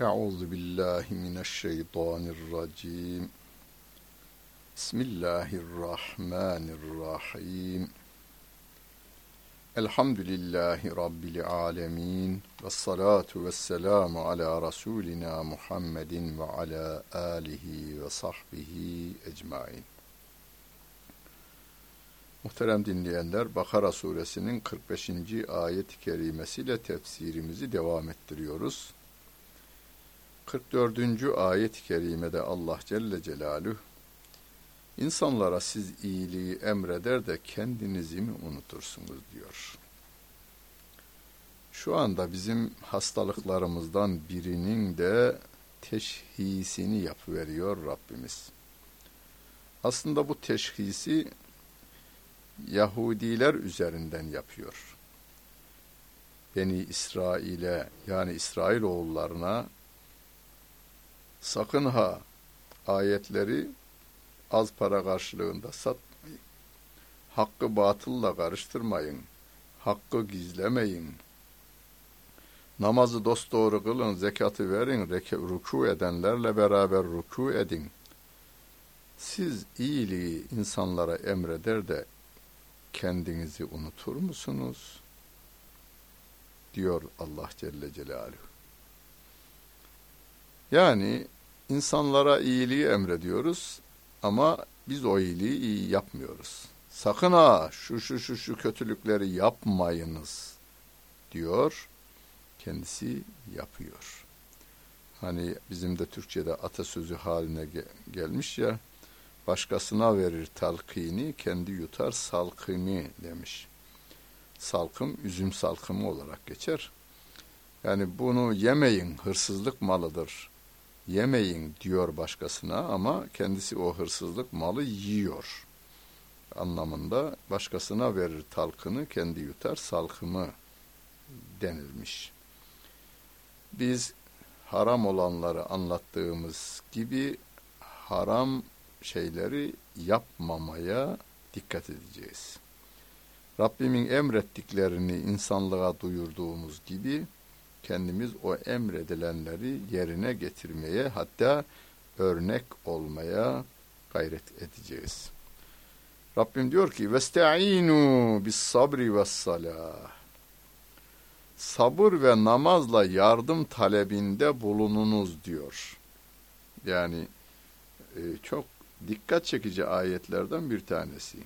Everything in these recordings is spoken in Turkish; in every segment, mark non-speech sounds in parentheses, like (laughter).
Euzu billahi mineşşeytanirracim. Bismillahirrahmanirrahim. Elhamdülillahi Rabbil alemin. Ve salatu ve selamu ala Resulina Muhammedin ve ala alihi ve sahbihi ecmain. Muhterem dinleyenler, Bakara suresinin 45. ayet-i kerimesiyle tefsirimizi devam ettiriyoruz. 44. ayet-i kerimede Allah Celle Celaluhu insanlara siz iyiliği emreder de kendinizi mi unutursunuz diyor. Şu anda bizim hastalıklarımızdan birinin de teşhisini yapıveriyor Rabbimiz. Aslında bu teşhisi Yahudiler üzerinden yapıyor. Beni İsrail'e yani İsrail oğullarına sakın ha ayetleri az para karşılığında satmayın. Hakkı batılla karıştırmayın. Hakkı gizlemeyin. Namazı dosdoğru kılın, zekatı verin, ruku edenlerle beraber ruku edin. Siz iyiliği insanlara emreder de kendinizi unutur musunuz? diyor Allah Celle Celaluhu. Yani insanlara iyiliği emrediyoruz ama biz o iyiliği iyi yapmıyoruz. Sakın ha şu şu şu şu kötülükleri yapmayınız diyor. Kendisi yapıyor. Hani bizim de Türkçe'de atasözü haline ge gelmiş ya başkasına verir talkini, kendi yutar salkını demiş. Salkım, üzüm salkımı olarak geçer. Yani bunu yemeyin, hırsızlık malıdır. Yemeyin diyor başkasına ama kendisi o hırsızlık malı yiyor. Anlamında başkasına verir talkını, kendi yutar salkımı denilmiş. Biz haram olanları anlattığımız gibi haram şeyleri yapmamaya dikkat edeceğiz. Rabbimin emrettiklerini insanlığa duyurduğumuz gibi kendimiz o emredilenleri yerine getirmeye hatta örnek olmaya gayret edeceğiz. Rabbim diyor ki vestainu bis sabri ve salah. Sabır ve namazla yardım talebinde bulununuz diyor. Yani e, çok dikkat çekici ayetlerden bir tanesi.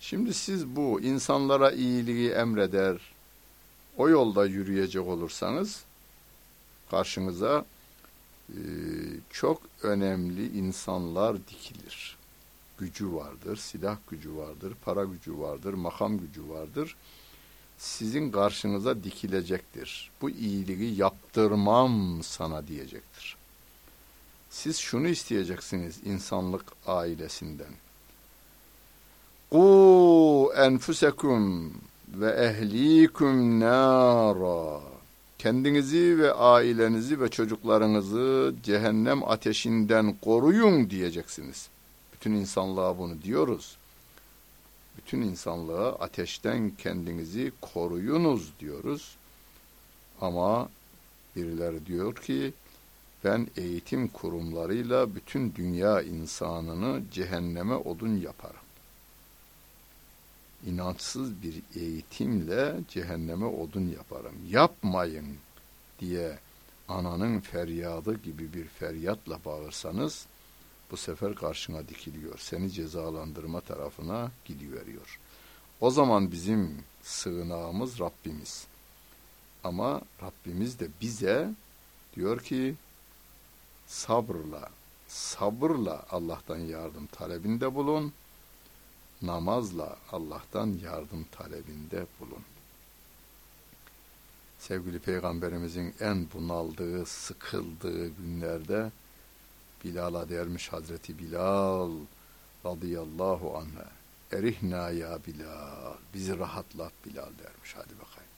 Şimdi siz bu insanlara iyiliği emreder, o yolda yürüyecek olursanız karşınıza e, çok önemli insanlar dikilir. Gücü vardır, silah gücü vardır, para gücü vardır, makam gücü vardır. Sizin karşınıza dikilecektir. Bu iyiliği yaptırmam sana diyecektir. Siz şunu isteyeceksiniz insanlık ailesinden. Ku enfusekum ve ehlikum nara. Kendinizi ve ailenizi ve çocuklarınızı cehennem ateşinden koruyun diyeceksiniz. Bütün insanlığa bunu diyoruz. Bütün insanlığa ateşten kendinizi koruyunuz diyoruz. Ama birileri diyor ki ben eğitim kurumlarıyla bütün dünya insanını cehenneme odun yaparım inançsız bir eğitimle cehenneme odun yaparım. Yapmayın diye ananın feryadı gibi bir feryatla bağırsanız bu sefer karşına dikiliyor. Seni cezalandırma tarafına gidiveriyor. O zaman bizim sığınağımız Rabbimiz. Ama Rabbimiz de bize diyor ki sabırla, sabırla Allah'tan yardım talebinde bulun namazla Allah'tan yardım talebinde bulun. Sevgili Peygamberimizin en bunaldığı, sıkıldığı günlerde Bilal'a dermiş Hazreti Bilal radıyallahu anh'a erihna ya Bilal bizi rahatlat Bilal dermiş hadi bakayım.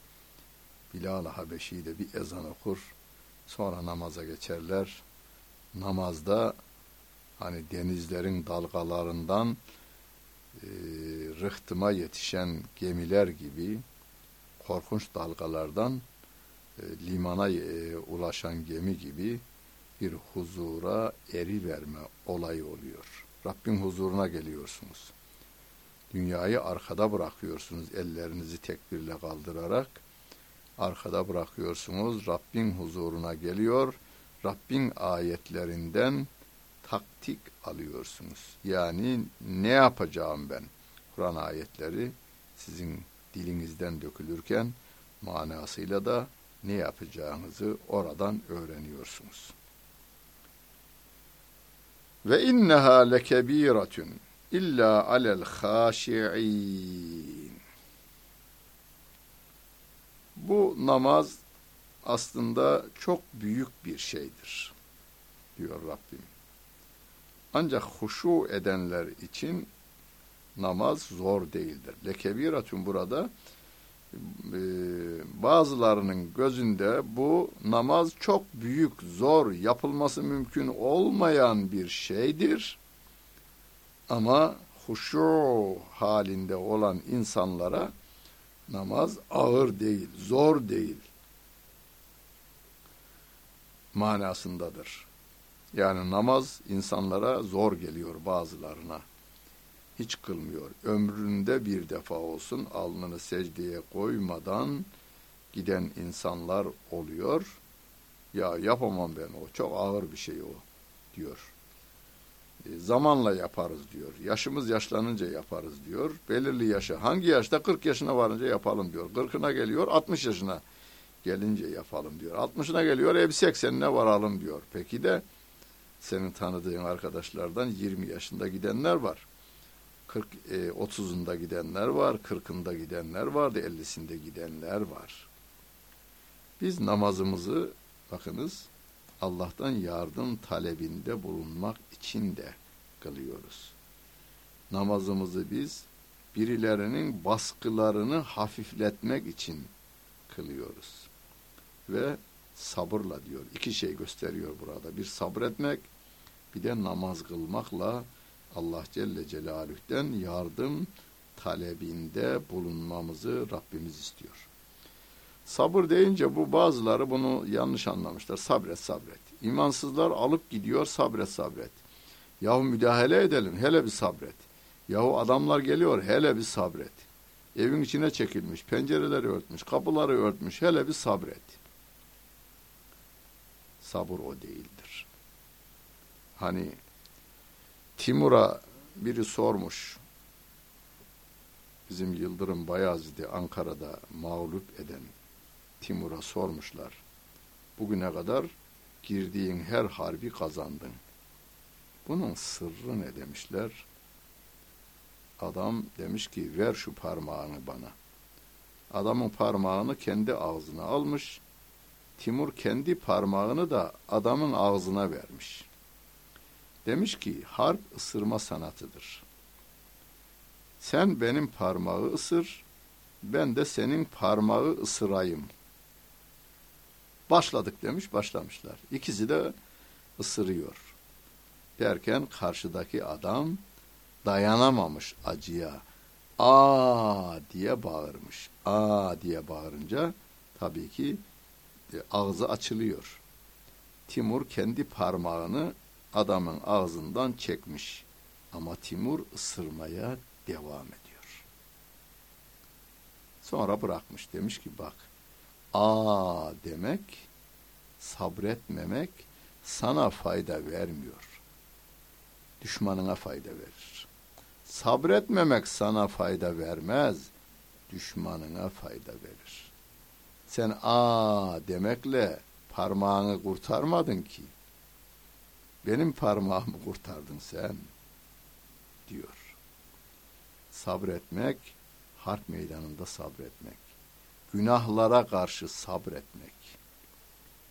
Bilal Habeşi de bir ezan okur sonra namaza geçerler. Namazda hani denizlerin dalgalarından e, rıhtıma yetişen gemiler gibi korkunç dalgalardan e, limana e, ulaşan gemi gibi bir huzura eri verme olayı oluyor. Rabbin huzuruna geliyorsunuz. Dünyayı arkada bırakıyorsunuz ellerinizi tekbirle kaldırarak. Arkada bırakıyorsunuz. Rabbin huzuruna geliyor. Rabbin ayetlerinden taktik alıyorsunuz. Yani ne yapacağım ben? Kur'an ayetleri sizin dilinizden dökülürken manasıyla da ne yapacağınızı oradan öğreniyorsunuz. Ve inneha lekebiratun illa alel haşi'in. Bu namaz aslında çok büyük bir şeydir diyor Rabbim. Ancak huşu edenler için namaz zor değildir. Lekebiratun burada e, bazılarının gözünde bu namaz çok büyük, zor, yapılması mümkün olmayan bir şeydir. Ama huşu halinde olan insanlara namaz ağır değil, zor değil manasındadır. Yani namaz insanlara zor geliyor bazılarına. Hiç kılmıyor. Ömründe bir defa olsun alnını secdeye koymadan giden insanlar oluyor. Ya yapamam ben o. Çok ağır bir şey o diyor. E, zamanla yaparız diyor. Yaşımız yaşlanınca yaparız diyor. Belirli yaşa. Hangi yaşta? 40 yaşına varınca yapalım diyor. 40'ına geliyor 60 yaşına gelince yapalım diyor. 60'ına geliyor ev 80'ine varalım diyor. Peki de senin tanıdığın arkadaşlardan 20 yaşında gidenler var. 40 e, 30'unda gidenler var, 40'ında gidenler var, 50'sinde gidenler var. Biz namazımızı bakınız Allah'tan yardım talebinde bulunmak için de kılıyoruz. Namazımızı biz birilerinin baskılarını hafifletmek için kılıyoruz. Ve sabırla diyor. İki şey gösteriyor burada. Bir sabretmek, bir de namaz kılmakla Allah Celle Celaluh'ten yardım talebinde bulunmamızı Rabbimiz istiyor. Sabır deyince bu bazıları bunu yanlış anlamışlar. Sabret sabret. İmansızlar alıp gidiyor sabret sabret. Yahu müdahale edelim hele bir sabret. Yahu adamlar geliyor hele bir sabret. Evin içine çekilmiş, pencereleri örtmüş, kapıları örtmüş hele bir sabret. Sabır o değildir. Hani Timur'a biri sormuş. Bizim Yıldırım Bayezid'i Ankara'da mağlup eden Timur'a sormuşlar. Bugüne kadar girdiğin her harbi kazandın. Bunun sırrı ne demişler? Adam demiş ki ver şu parmağını bana. Adamın parmağını kendi ağzına almış. Timur kendi parmağını da adamın ağzına vermiş. Demiş ki harp ısırma sanatıdır. Sen benim parmağı ısır, ben de senin parmağı ısırayım. Başladık demiş, başlamışlar. İkisi de ısırıyor. Derken karşıdaki adam dayanamamış acıya. Aa diye bağırmış. Aa diye bağırınca tabii ki ağzı açılıyor. Timur kendi parmağını adamın ağzından çekmiş. Ama Timur ısırmaya devam ediyor. Sonra bırakmış. Demiş ki bak aa demek sabretmemek sana fayda vermiyor. Düşmanına fayda verir. Sabretmemek sana fayda vermez. Düşmanına fayda verir. Sen aa demekle parmağını kurtarmadın ki. Benim parmağımı kurtardın sen diyor. Sabretmek, harp meydanında sabretmek. Günahlara karşı sabretmek.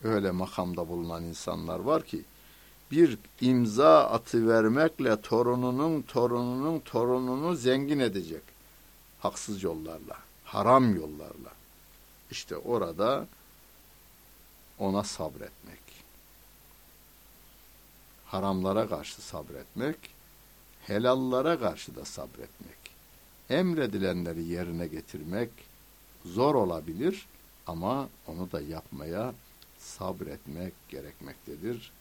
Öyle makamda bulunan insanlar var ki bir imza atı vermekle torununun torununun torununu zengin edecek. Haksız yollarla, haram yollarla. İşte orada ona sabretmek haramlara karşı sabretmek, helallara karşı da sabretmek. Emredilenleri yerine getirmek zor olabilir Ama onu da yapmaya sabretmek gerekmektedir.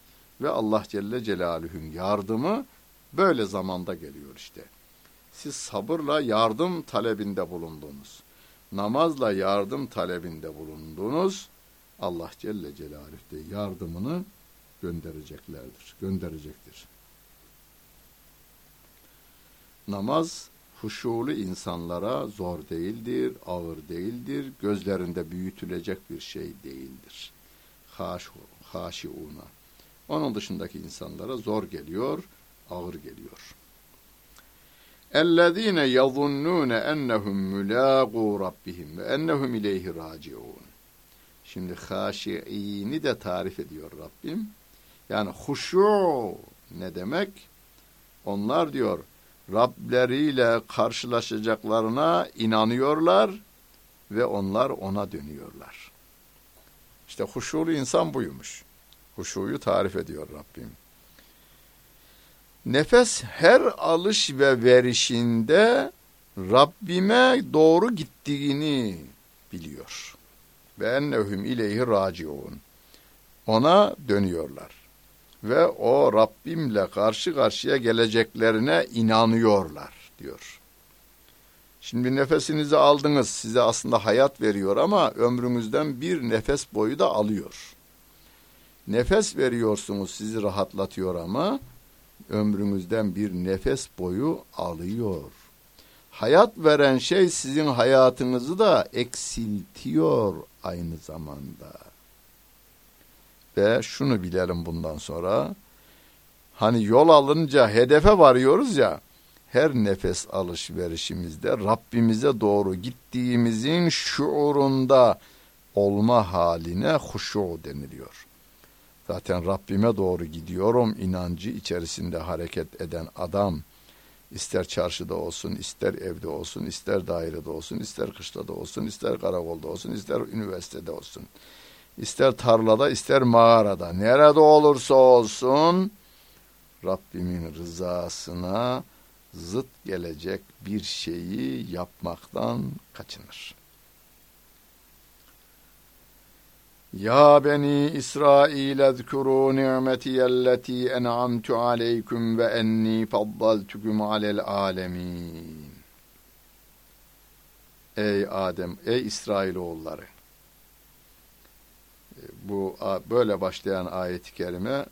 Ve Allah Celle Celaluhu'nun yardımı böyle zamanda geliyor işte. Siz sabırla yardım talebinde bulundunuz. Namazla yardım talebinde bulundunuz. Allah Celle Celaluhu de yardımını göndereceklerdir, gönderecektir. Namaz huşulu insanlara zor değildir, ağır değildir, gözlerinde büyütülecek bir şey değildir. Haş, haşiuna. Onun dışındaki insanlara zor geliyor, ağır geliyor. اَلَّذ۪ينَ يَظُنُّونَ اَنَّهُمْ مُلَاقُوا رَبِّهِمْ وَاَنَّهُمْ اِلَيْهِ رَاجِعُونَ Şimdi haşiini de tarif ediyor Rabbim. Yani huşu ne demek? Onlar diyor Rableriyle karşılaşacaklarına inanıyorlar ve onlar ona dönüyorlar. İşte huşulu insan buymuş. Huşuyu tarif ediyor Rabbim. Nefes her alış ve verişinde Rabbime doğru gittiğini biliyor. Ve ennehum ileyhi raciun. Ona dönüyorlar. Ve o Rabbimle karşı karşıya geleceklerine inanıyorlar diyor. Şimdi nefesinizi aldınız size aslında hayat veriyor ama ömrünüzden bir nefes boyu da alıyor. Nefes veriyorsunuz sizi rahatlatıyor ama ömrünüzden bir nefes boyu alıyor. Hayat veren şey sizin hayatınızı da eksiltiyor aynı zamanda. Ve şunu bilelim bundan sonra. Hani yol alınca hedefe varıyoruz ya. Her nefes alışverişimizde Rabbimize doğru gittiğimizin şuurunda olma haline huşu deniliyor. Zaten Rabbime doğru gidiyorum inancı içerisinde hareket eden adam ister çarşıda olsun, ister evde olsun, ister dairede olsun, ister kışlada olsun, ister karakolda olsun, ister üniversitede olsun, ister tarlada, ister mağarada, nerede olursa olsun Rabbimin rızasına zıt gelecek bir şeyi yapmaktan kaçınır. Ya beni İsrail ezkuru ni'metiyelleti en'amtu aleykum ve enni faddaltukum alel alemin. Ey Adem, ey İsrailoğulları. Bu böyle başlayan ayet-i kerime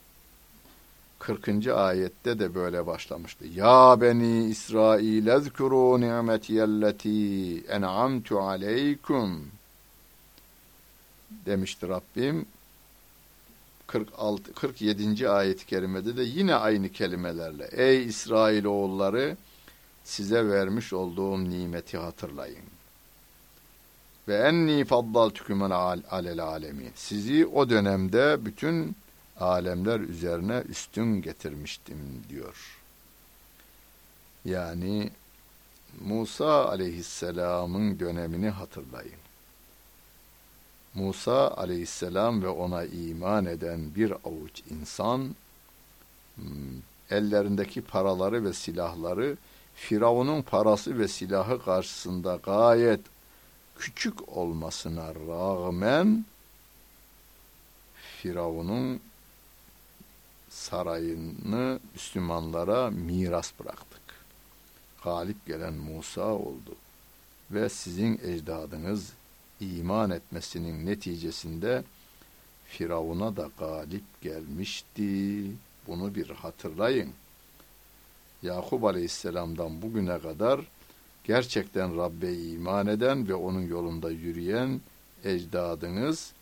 40. ayette de böyle başlamıştı. Ya beni İsrail ezkuru ni'metiyelleti en'amtu aleykum demişti Rabbim. 46 47. ayet-i kerimede de yine aynı kelimelerle ey İsrail oğulları size vermiş olduğum nimeti hatırlayın. Ve enni faddaltukum alel alemin. Sizi o dönemde bütün alemler üzerine üstün getirmiştim diyor. Yani Musa aleyhisselamın dönemini hatırlayın. Musa aleyhisselam ve ona iman eden bir avuç insan hmm, ellerindeki paraları ve silahları Firavun'un parası ve silahı karşısında gayet küçük olmasına rağmen Firavun'un sarayını Müslümanlara miras bıraktık. Galip gelen Musa oldu ve sizin ecdadınız iman etmesinin neticesinde Firavun'a da galip gelmişti. Bunu bir hatırlayın. Yakup Aleyhisselam'dan bugüne kadar gerçekten Rabbe iman eden ve onun yolunda yürüyen ecdadınız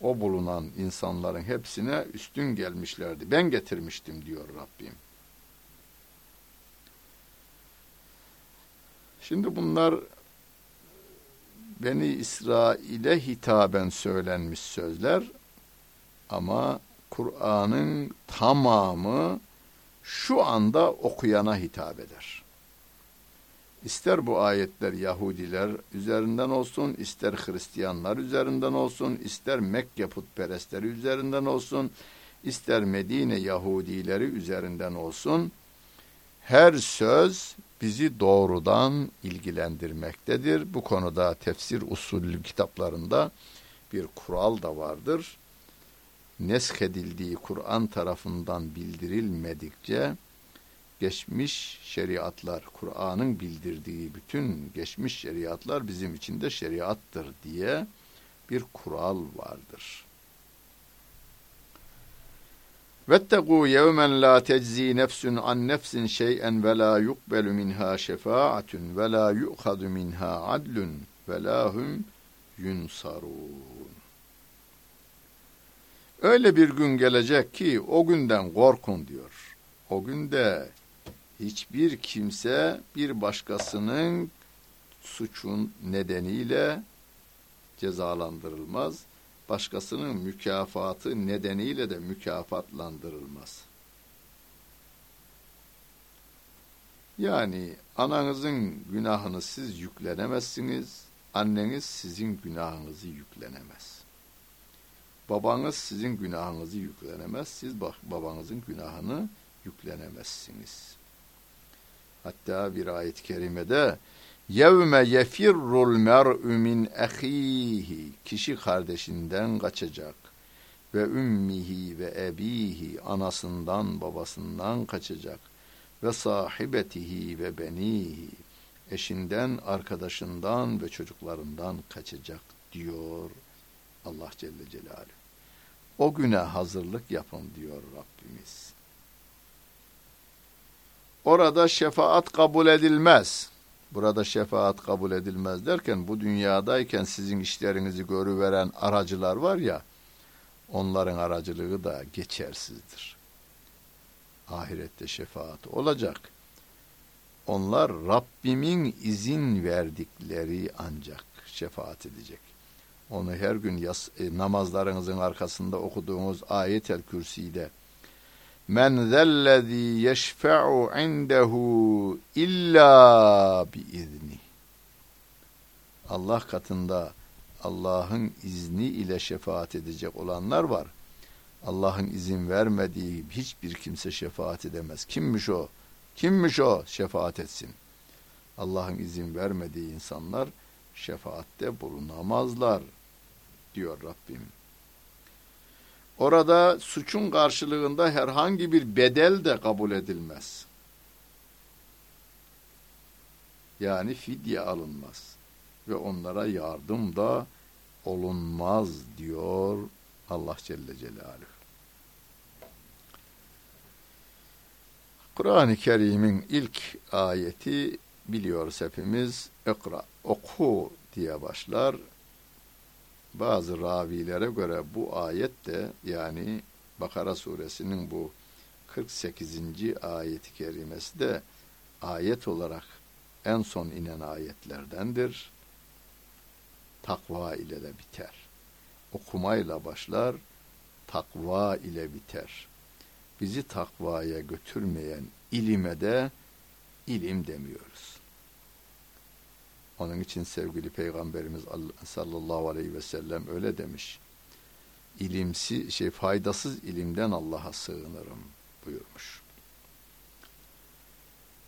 o bulunan insanların hepsine üstün gelmişlerdi. Ben getirmiştim diyor Rabbim. Şimdi bunlar Beni İsrail'e hitaben söylenmiş sözler ama Kur'an'ın tamamı şu anda okuyana hitap eder. İster bu ayetler Yahudiler üzerinden olsun, ister Hristiyanlar üzerinden olsun, ister Mekke putperestleri üzerinden olsun, ister Medine Yahudileri üzerinden olsun, her söz bizi doğrudan ilgilendirmektedir. Bu konuda tefsir usulü kitaplarında bir kural da vardır. Neskedildiği Kur'an tarafından bildirilmedikçe geçmiş şeriatlar, Kur'an'ın bildirdiği bütün geçmiş şeriatlar bizim için de şeriattır diye bir kural vardır. Vettegû yevmen la teczi nefsun an nefsin şey'en ve la yukbelu minha şefaatun ve la yu'khadu minha adlun ve la hum yunsarun. Öyle bir gün gelecek ki o günden korkun diyor. O günde hiçbir kimse bir başkasının suçun nedeniyle cezalandırılmaz. Başkasının mükafatı nedeniyle de mükafatlandırılmaz. Yani ananızın günahını siz yüklenemezsiniz, anneniz sizin günahınızı yüklenemez. Babanız sizin günahınızı yüklenemez, siz babanızın günahını yüklenemezsiniz. Hatta bir ayet-i kerimede Yevme yefirrul mer'ü min ehihi kişi kardeşinden kaçacak ve ümmihi ve ebihi anasından babasından kaçacak ve sahibetihi ve benihi eşinden arkadaşından ve çocuklarından kaçacak diyor Allah Celle Celaluhu. O güne hazırlık yapın diyor Rabbimiz. Orada şefaat kabul edilmez. Burada şefaat kabul edilmez derken bu dünyadayken sizin işlerinizi görüveren aracılar var ya onların aracılığı da geçersizdir. Ahirette şefaat olacak. Onlar Rabbimin izin verdikleri ancak şefaat edecek. Onu her gün yas, e, namazlarınızın arkasında okuduğunuz ayet-el kürsüde Men zellezî yeşfe'u indehu illa biizni. Allah katında Allah'ın izni ile şefaat edecek olanlar var. Allah'ın izin vermediği hiçbir kimse şefaat edemez. Kimmiş o? Kimmiş o? Şefaat etsin. Allah'ın izin vermediği insanlar şefaatte bulunamazlar diyor Rabbim. Orada suçun karşılığında herhangi bir bedel de kabul edilmez. Yani fidye alınmaz ve onlara yardım da olunmaz diyor Allah Celle Celaluhu. Kur'an-ı Kerim'in ilk ayeti biliyoruz hepimiz. Ekra, oku diye başlar bazı ravilere göre bu ayet de yani Bakara suresinin bu 48. ayeti kerimesi de ayet olarak en son inen ayetlerdendir. Takva ile de biter. Okumayla başlar, takva ile biter. Bizi takvaya götürmeyen ilime de ilim demiyoruz. Onun için sevgili Peygamberimiz sallallahu aleyhi ve sellem öyle demiş. İlimsi, şey faydasız ilimden Allah'a sığınırım buyurmuş.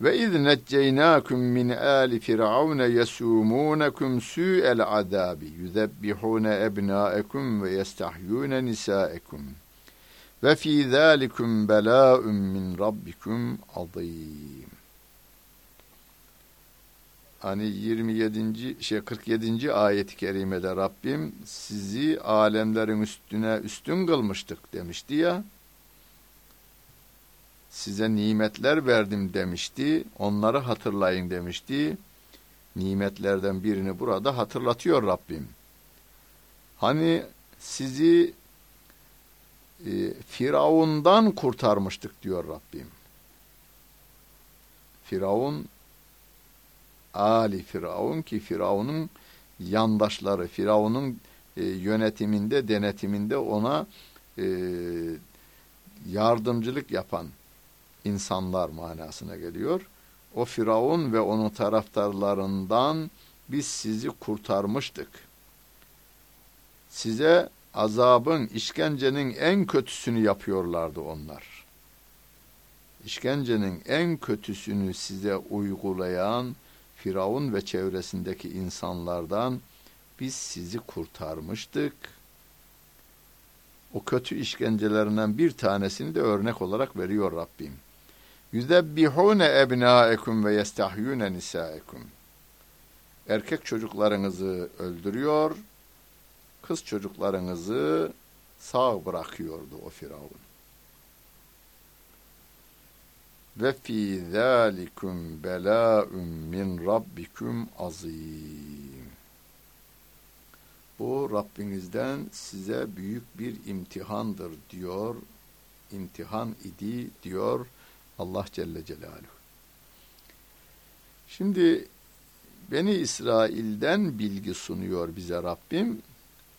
Ve iz necceynakum min ali firavun yesumunukum su'el azabi yuzebbihun ebnaekum ve yestahyun nisaekum. Ve fi zalikum bela'un min rabbikum azim hani 27. şey 47. ayet-i kerimede Rabbim sizi alemlerin üstüne üstün kılmıştık demişti ya. Size nimetler verdim demişti. Onları hatırlayın demişti. Nimetlerden birini burada hatırlatıyor Rabbim. Hani sizi e, Firavundan kurtarmıştık diyor Rabbim. Firavun Ali Firavun ki Firavun'un yandaşları, Firavun'un e, yönetiminde, denetiminde ona e, yardımcılık yapan insanlar manasına geliyor. O Firavun ve onun taraftarlarından biz sizi kurtarmıştık. Size azabın, işkencenin en kötüsünü yapıyorlardı onlar. İşkencenin en kötüsünü size uygulayan Firavun ve çevresindeki insanlardan biz sizi kurtarmıştık o kötü işkencelerinden bir tanesini de örnek olarak veriyor Rabbim. Yüzebbihune ebnâekum ve yestahyûne nisâekum. Erkek çocuklarınızı öldürüyor, kız çocuklarınızı sağ bırakıyordu o Firavun. Ve fi zalikum belâ'un min rabbikum azîm. Bu Rabbinizden size büyük bir imtihandır diyor. İmtihan idi diyor Allah Celle Celaluhu. Şimdi Beni İsrail'den bilgi sunuyor bize Rabbim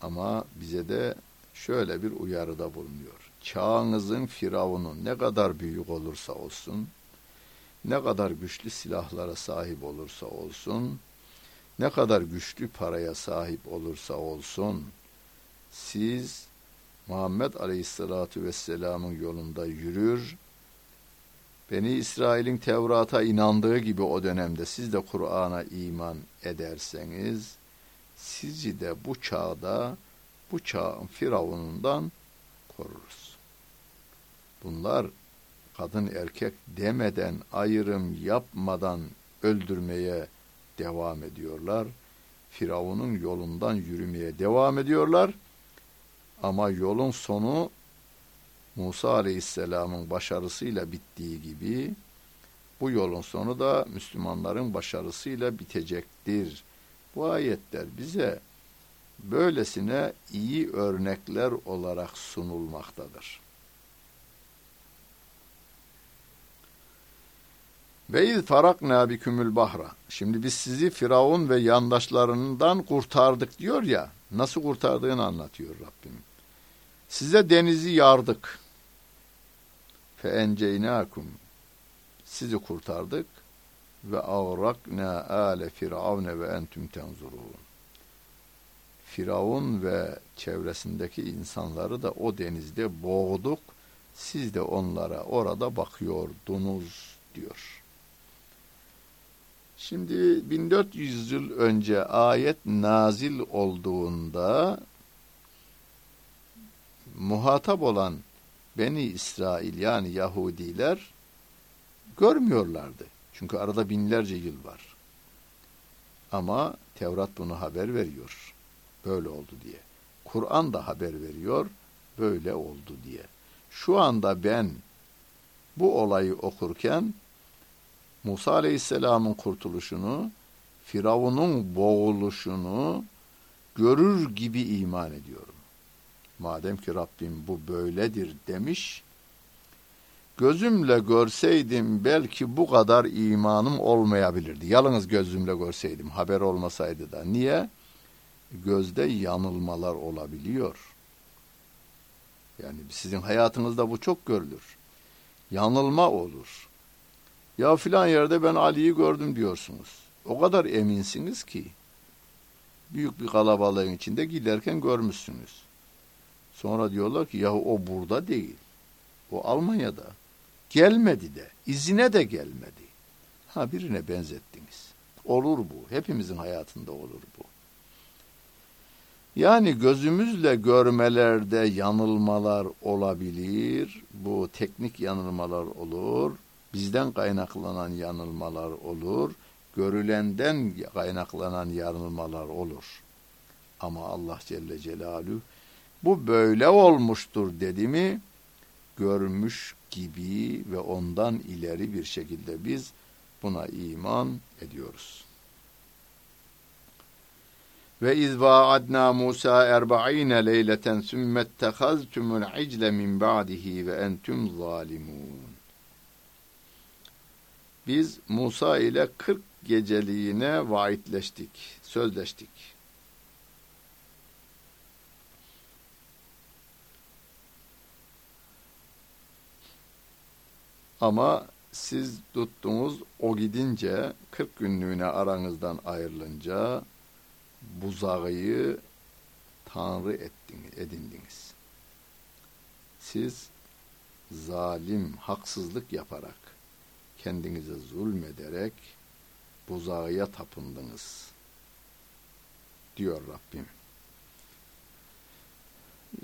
ama bize de şöyle bir uyarıda bulunuyor. Çağınızın firavunu ne kadar büyük olursa olsun, ne kadar güçlü silahlara sahip olursa olsun, ne kadar güçlü paraya sahip olursa olsun, siz Muhammed Aleyhisselatü Vesselam'ın yolunda yürür, Beni İsrail'in Tevrat'a inandığı gibi o dönemde siz de Kur'an'a iman ederseniz, sizi de bu çağda, bu çağın firavunundan koruruz. Bunlar kadın erkek demeden, ayrım yapmadan öldürmeye devam ediyorlar. Firavun'un yolundan yürümeye devam ediyorlar. Ama yolun sonu Musa Aleyhisselam'ın başarısıyla bittiği gibi bu yolun sonu da Müslümanların başarısıyla bitecektir. Bu ayetler bize böylesine iyi örnekler olarak sunulmaktadır. Ve iz farakna bikümül bahra. Şimdi biz sizi Firavun ve yandaşlarından kurtardık diyor ya. Nasıl kurtardığını anlatıyor Rabbim. Size denizi yardık fe enceynakum sizi kurtardık ve avrakna ale firavne ve entüm tenzurun. Firavun ve çevresindeki insanları da o denizde boğduk. Siz de onlara orada bakıyordunuz diyor. Şimdi 1400 yıl önce ayet nazil olduğunda muhatap olan Beni İsrail yani Yahudiler görmüyorlardı. Çünkü arada binlerce yıl var. Ama Tevrat bunu haber veriyor. Böyle oldu diye. Kur'an da haber veriyor. Böyle oldu diye. Şu anda ben bu olayı okurken Musa Aleyhisselam'ın kurtuluşunu, Firavun'un boğuluşunu görür gibi iman ediyorum. Madem ki Rabbim bu böyledir demiş, gözümle görseydim belki bu kadar imanım olmayabilirdi. Yalnız gözümle görseydim, haber olmasaydı da. Niye? Gözde yanılmalar olabiliyor. Yani sizin hayatınızda bu çok görülür. Yanılma olur. Ya filan yerde ben Ali'yi gördüm diyorsunuz. O kadar eminsiniz ki büyük bir kalabalığın içinde giderken görmüşsünüz. Sonra diyorlar ki yahu o burada değil. O Almanya'da. Gelmedi de. izine de gelmedi. Ha birine benzettiniz. Olur bu. Hepimizin hayatında olur bu. Yani gözümüzle görmelerde yanılmalar olabilir. Bu teknik yanılmalar olur. Bizden kaynaklanan yanılmalar olur. Görülenden kaynaklanan yanılmalar olur. Ama Allah Celle Celaluhu bu böyle olmuştur dedi mi görmüş gibi ve ondan ileri bir şekilde biz buna iman ediyoruz. Ve iz vaadna Musa erba'ine leyleten sümmettehaztumul icle min ba'dihi ve entüm zalimun. Biz Musa ile 40 geceliğine vaitleştik, sözleştik. Ama siz tuttunuz o gidince 40 günlüğüne aranızdan ayrılınca buzağıyı tanrı ettiniz, edindiniz. Siz zalim, haksızlık yaparak, kendinize zulmederek buzağıya tapındınız diyor Rabbim.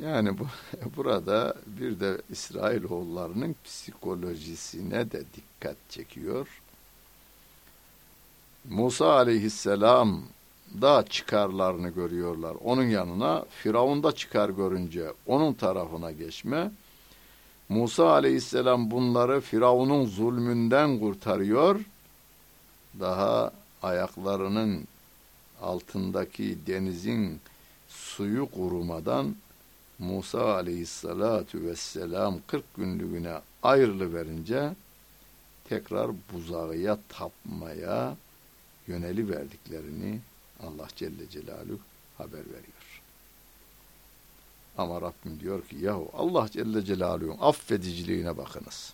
Yani bu, (laughs) burada bir de İsrailoğullarının psikolojisine de dikkat çekiyor. Musa aleyhisselam da çıkarlarını görüyorlar. Onun yanına Firavun da çıkar görünce onun tarafına geçme. Musa aleyhisselam bunları Firavun'un zulmünden kurtarıyor. Daha ayaklarının altındaki denizin suyu kurumadan Musa aleyhissalatu vesselam 40 günlüğüne ayrılı verince tekrar buzağıya tapmaya yöneli verdiklerini Allah Celle Celaluhu haber veriyor. Ama Rabbim diyor ki yahu Allah Celle Celaluhu'nun affediciliğine bakınız.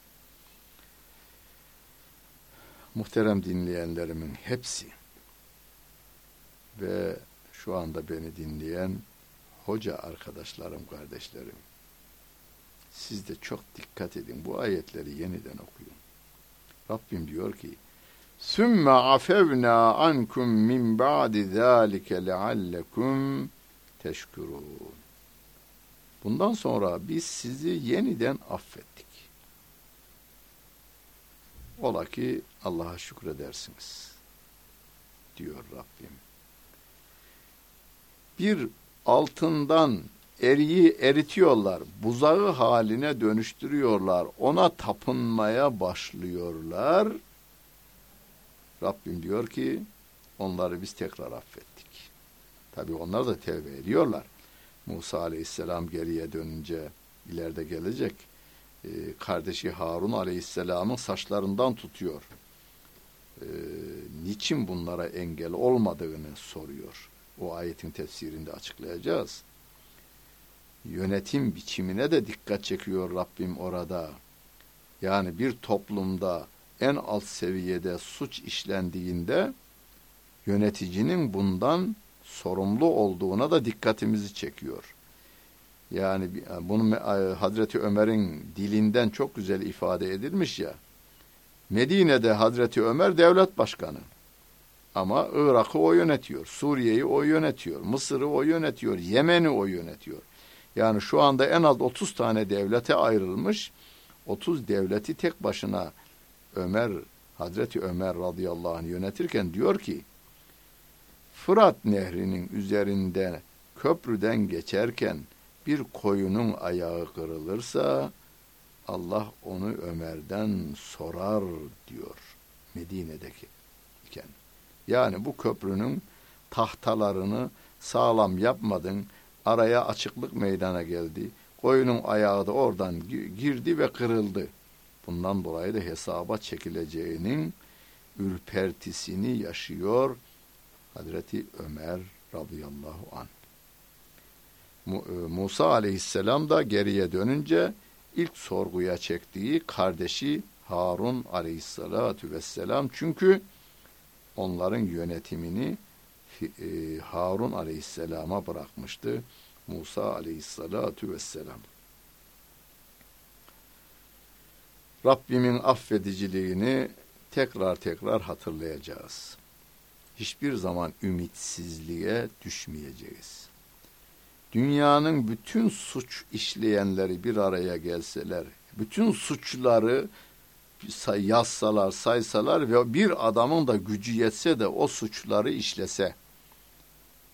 Muhterem dinleyenlerimin hepsi ve şu anda beni dinleyen hoca arkadaşlarım, kardeşlerim. Siz de çok dikkat edin. Bu ayetleri yeniden okuyun. Rabbim diyor ki Sümme afevna ankum min ba'di zâlike leallekum teşkurun. Bundan sonra biz sizi yeniden affettik. Ola ki Allah'a şükredersiniz diyor Rabbim. Bir altından eriyi eritiyorlar, buzağı haline dönüştürüyorlar, ona tapınmaya başlıyorlar. Rabbim diyor ki onları biz tekrar affettik. Tabi onlar da tevbe ediyorlar. Musa aleyhisselam geriye dönünce ileride gelecek e, kardeşi Harun aleyhisselamın saçlarından tutuyor. E, niçin bunlara engel olmadığını soruyor. O ayetin tefsirinde açıklayacağız. Yönetim biçimine de dikkat çekiyor Rabbim orada. Yani bir toplumda en alt seviyede suç işlendiğinde yöneticinin bundan sorumlu olduğuna da dikkatimizi çekiyor. Yani bunun Hazreti Ömer'in dilinden çok güzel ifade edilmiş ya. Medine'de Hazreti Ömer devlet başkanı. Ama Irak'ı o yönetiyor, Suriye'yi o yönetiyor, Mısır'ı o yönetiyor, Yemen'i o yönetiyor. Yani şu anda en az 30 tane devlete ayrılmış, 30 devleti tek başına Ömer, Hazreti Ömer radıyallahu anh yönetirken diyor ki, Fırat nehrinin üzerinde köprüden geçerken bir koyunun ayağı kırılırsa Allah onu Ömer'den sorar diyor Medine'deki iken. Yani bu köprünün tahtalarını sağlam yapmadın, araya açıklık meydana geldi. Koyunun ayağı da oradan girdi ve kırıldı. Bundan dolayı da hesaba çekileceğinin ürpertisini yaşıyor Hazreti Ömer radıyallahu an. E, Musa aleyhisselam da geriye dönünce ilk sorguya çektiği kardeşi Harun aleyhissalatu vesselam çünkü onların yönetimini e, Harun aleyhisselama bırakmıştı Musa aleyhissalatu vesselam. Rabbimin affediciliğini tekrar tekrar hatırlayacağız. Hiçbir zaman ümitsizliğe düşmeyeceğiz. Dünyanın bütün suç işleyenleri bir araya gelseler, bütün suçları yazsalar, saysalar ve bir adamın da gücü yetse de o suçları işlese,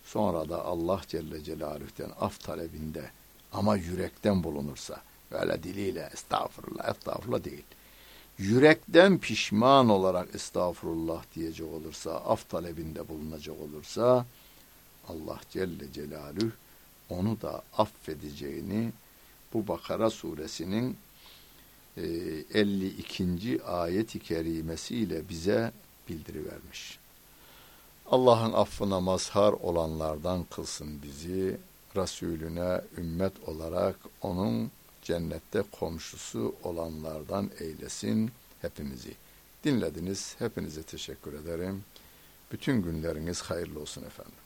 sonra da Allah Celle Celaluhu'den af talebinde ama yürekten bulunursa, böyle diliyle estağfurullah, estağfurullah değil. Yürekten pişman olarak estağfurullah diyecek olursa, af talebinde bulunacak olursa, Allah Celle Celaluhu onu da affedeceğini bu Bakara suresinin 52. E, ayet-i kerimesiyle bize bildirivermiş. Allah'ın affına mazhar olanlardan kılsın bizi, Resulüne ümmet olarak onun cennette komşusu olanlardan eylesin hepimizi. Dinlediniz, hepinize teşekkür ederim. Bütün günleriniz hayırlı olsun efendim.